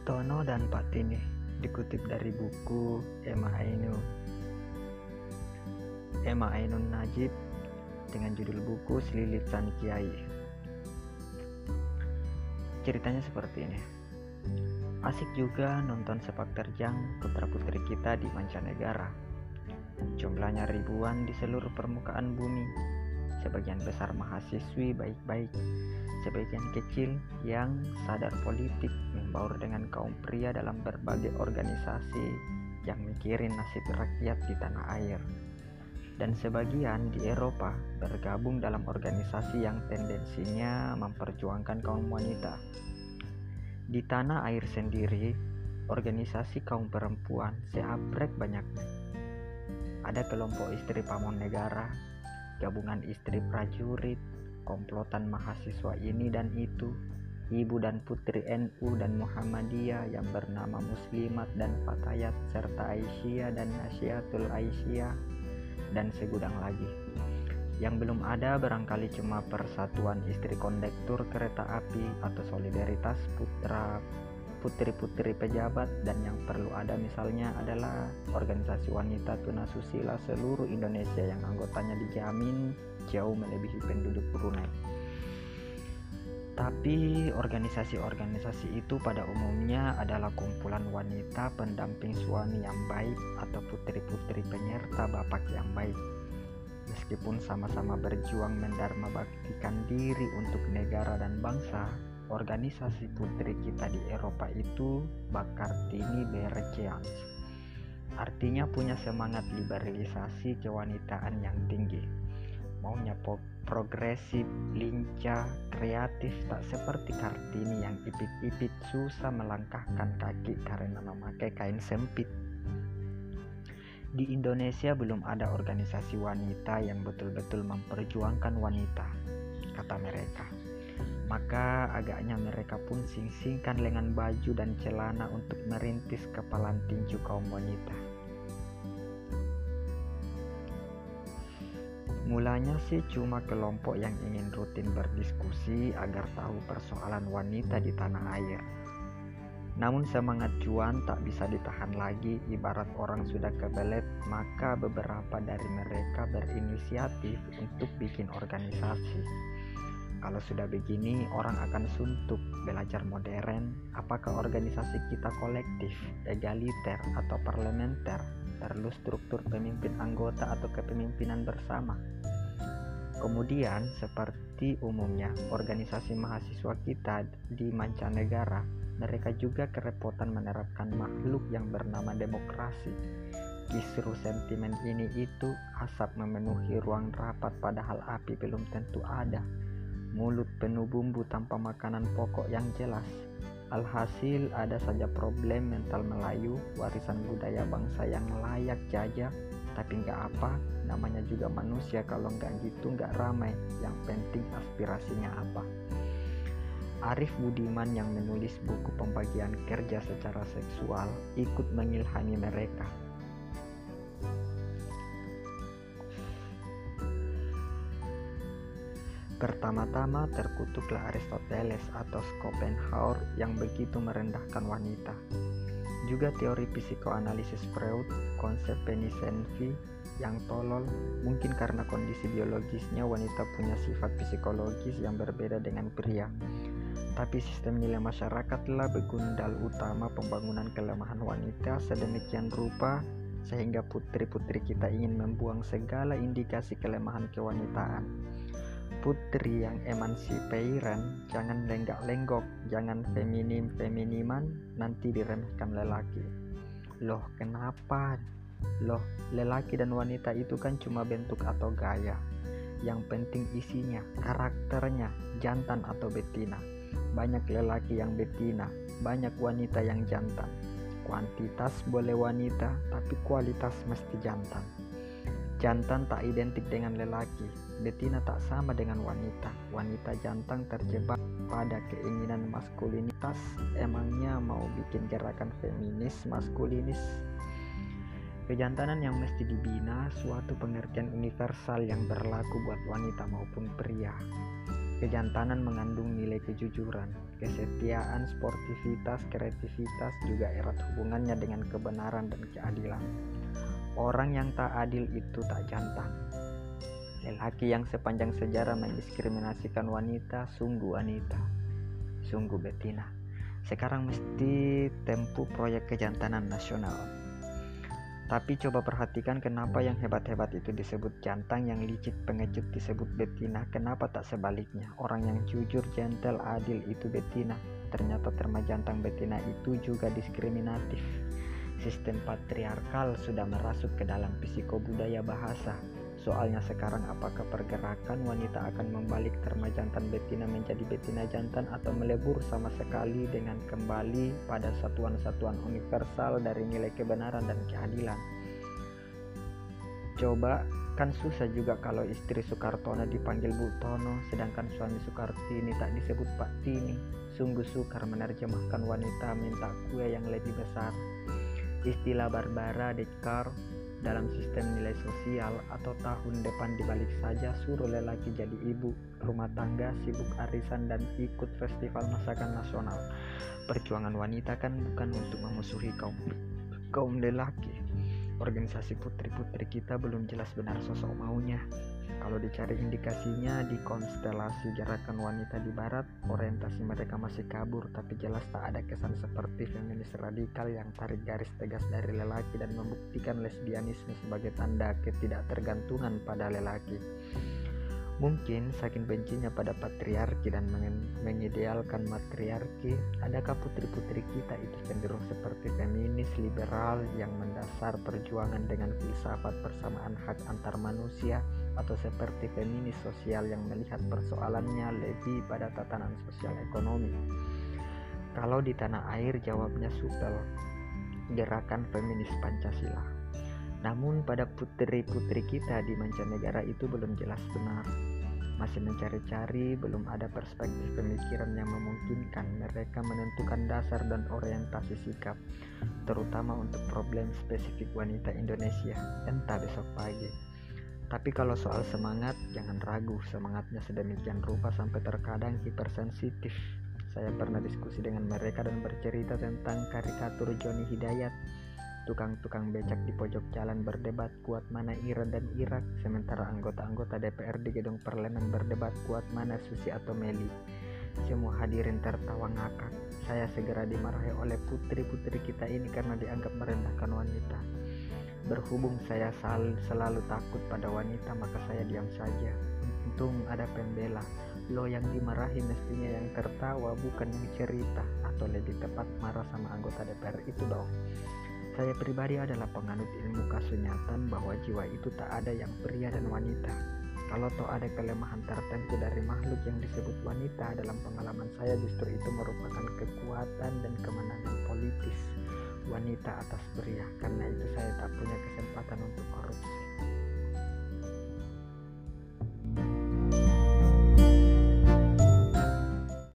Tono dan Pak Tini dikutip dari buku Emma Ainun. Emma Ainun Najib dengan judul buku Selilitan Kiai. Ceritanya seperti ini. Asik juga nonton sepak terjang putra putri kita di mancanegara. Jumlahnya ribuan di seluruh permukaan bumi sebagian besar mahasiswi baik-baik sebagian kecil yang sadar politik membaur dengan kaum pria dalam berbagai organisasi yang mikirin nasib rakyat di tanah air dan sebagian di Eropa bergabung dalam organisasi yang tendensinya memperjuangkan kaum wanita. Di tanah air sendiri, organisasi kaum perempuan seabrek banyaknya. Ada kelompok istri pamong negara, gabungan istri prajurit, komplotan mahasiswa ini dan itu, ibu dan putri NU dan Muhammadiyah yang bernama Muslimat dan Fatayat serta Aisyah dan Nasyatul Aisyah dan segudang lagi. Yang belum ada barangkali cuma Persatuan Istri Kondektur Kereta Api atau Solidaritas Putra putri-putri pejabat dan yang perlu ada misalnya adalah organisasi wanita tunasusila seluruh Indonesia yang anggotanya dijamin jauh melebihi penduduk Brunei. Tapi organisasi-organisasi itu pada umumnya adalah kumpulan wanita pendamping suami yang baik atau putri-putri penyerta bapak yang baik. Meskipun sama-sama berjuang mendharma baktikan diri untuk negara dan bangsa, organisasi putri kita di Eropa itu Bakartini Berjeans. Artinya punya semangat liberalisasi kewanitaan yang tinggi maunya progresif, lincah, kreatif, tak seperti Kartini yang ipit-ipit susah melangkahkan kaki karena memakai kain sempit. Di Indonesia belum ada organisasi wanita yang betul-betul memperjuangkan wanita, kata mereka. Maka agaknya mereka pun sing-singkan lengan baju dan celana untuk merintis kepalan tinju kaum wanita. Mulanya sih cuma kelompok yang ingin rutin berdiskusi agar tahu persoalan wanita di tanah air. Namun semangat cuan tak bisa ditahan lagi ibarat orang sudah kebelet maka beberapa dari mereka berinisiatif untuk bikin organisasi. Kalau sudah begini orang akan suntuk belajar modern apakah organisasi kita kolektif, egaliter atau parlementer perlu struktur pemimpin anggota atau kepemimpinan bersama. Kemudian, seperti umumnya organisasi mahasiswa kita di mancanegara, mereka juga kerepotan menerapkan makhluk yang bernama demokrasi. Kisru sentimen ini itu asap memenuhi ruang rapat padahal api belum tentu ada. Mulut penuh bumbu tanpa makanan pokok yang jelas. Alhasil ada saja problem mental Melayu, warisan budaya bangsa yang layak jajah, tapi nggak apa, namanya juga manusia. Kalau nggak gitu nggak ramai, yang penting aspirasinya apa. Arif Budiman yang menulis buku pembagian kerja secara seksual ikut mengilhami mereka Pertama-tama terkutuklah Aristoteles atau Schopenhauer yang begitu merendahkan wanita. Juga teori psikoanalisis Freud, konsep penisensi yang tolol, mungkin karena kondisi biologisnya wanita punya sifat psikologis yang berbeda dengan pria. Tapi sistem nilai masyarakat telah begundal utama pembangunan kelemahan wanita sedemikian rupa sehingga putri-putri kita ingin membuang segala indikasi kelemahan kewanitaan putri yang emansipairan jangan lenggak-lenggok jangan feminim-feminiman nanti diremehkan lelaki. Loh kenapa? Loh lelaki dan wanita itu kan cuma bentuk atau gaya. Yang penting isinya karakternya jantan atau betina. Banyak lelaki yang betina banyak wanita yang jantan. Kuantitas boleh wanita tapi kualitas mesti jantan Jantan tak identik dengan lelaki, betina tak sama dengan wanita. Wanita jantan terjebak pada keinginan maskulinitas, emangnya mau bikin gerakan feminis maskulinis. Kejantanan yang mesti dibina suatu pengertian universal yang berlaku buat wanita maupun pria. Kejantanan mengandung nilai kejujuran, kesetiaan, sportivitas, kreativitas, juga erat hubungannya dengan kebenaran dan keadilan. Orang yang tak adil itu tak jantan. Lelaki yang sepanjang sejarah mendiskriminasikan wanita, sungguh wanita, sungguh betina. Sekarang mesti tempuh proyek kejantanan nasional. Tapi coba perhatikan kenapa yang hebat-hebat itu disebut jantan, yang licik pengecut disebut betina. Kenapa tak sebaliknya? Orang yang jujur, gentle, adil itu betina. Ternyata terma jantan betina itu juga diskriminatif. Sistem patriarkal sudah merasuk ke dalam psikobudaya bahasa. Soalnya sekarang apakah pergerakan wanita akan membalik terma jantan betina menjadi betina jantan atau melebur sama sekali dengan kembali pada satuan-satuan universal dari nilai kebenaran dan keadilan. Coba kan susah juga kalau istri Soekartono dipanggil Bu Tono sedangkan suami Soekartini tak disebut Pak Tini. Sungguh sukar menerjemahkan wanita minta kue yang lebih besar. Istilah Barbara Descartes dalam sistem nilai sosial atau tahun depan dibalik saja suruh lelaki jadi ibu. Rumah tangga sibuk arisan dan ikut festival masakan nasional. Perjuangan wanita kan bukan untuk memusuhi kaum kaum lelaki organisasi putri-putri kita belum jelas benar sosok maunya kalau dicari indikasinya di konstelasi gerakan wanita di barat, orientasi mereka masih kabur, tapi jelas tak ada kesan seperti feminis radikal yang tarik garis tegas dari lelaki dan membuktikan lesbianisme sebagai tanda ketidaktergantungan pada lelaki. Mungkin saking bencinya pada patriarki dan mengidealkan matriarki, adakah putri-putri kita itu cenderung seperti feminis liberal yang mendasar perjuangan dengan filsafat persamaan hak antar manusia atau seperti feminis sosial yang melihat persoalannya lebih pada tatanan sosial ekonomi? Kalau di tanah air jawabnya supel, gerakan feminis Pancasila. Namun pada putri-putri kita di mancanegara itu belum jelas benar. Masih mencari-cari, belum ada perspektif pemikiran yang memungkinkan mereka menentukan dasar dan orientasi sikap, terutama untuk problem spesifik wanita Indonesia, entah besok pagi. Tapi kalau soal semangat, jangan ragu, semangatnya sedemikian rupa sampai terkadang hipersensitif. Saya pernah diskusi dengan mereka dan bercerita tentang karikatur Joni Hidayat Tukang-tukang becak di pojok jalan berdebat kuat mana Iran dan Irak, sementara anggota-anggota DPR di gedung parlemen berdebat kuat mana Susi atau Meli. Semua hadirin tertawa ngakak. Saya segera dimarahi oleh putri-putri kita ini karena dianggap merendahkan wanita. Berhubung saya sal selalu takut pada wanita, maka saya diam saja. Untung ada pembela. Lo yang dimarahi mestinya yang tertawa, bukan yang cerita, atau lebih tepat marah sama anggota DPR itu dong. Saya pribadi adalah penganut ilmu kasunyatan bahwa jiwa itu tak ada yang pria dan wanita. Kalau toh ada kelemahan tertentu dari makhluk yang disebut wanita dalam pengalaman saya justru itu merupakan kekuatan dan kemenangan politis wanita atas pria. Karena itu saya tak punya kesempatan untuk korupsi.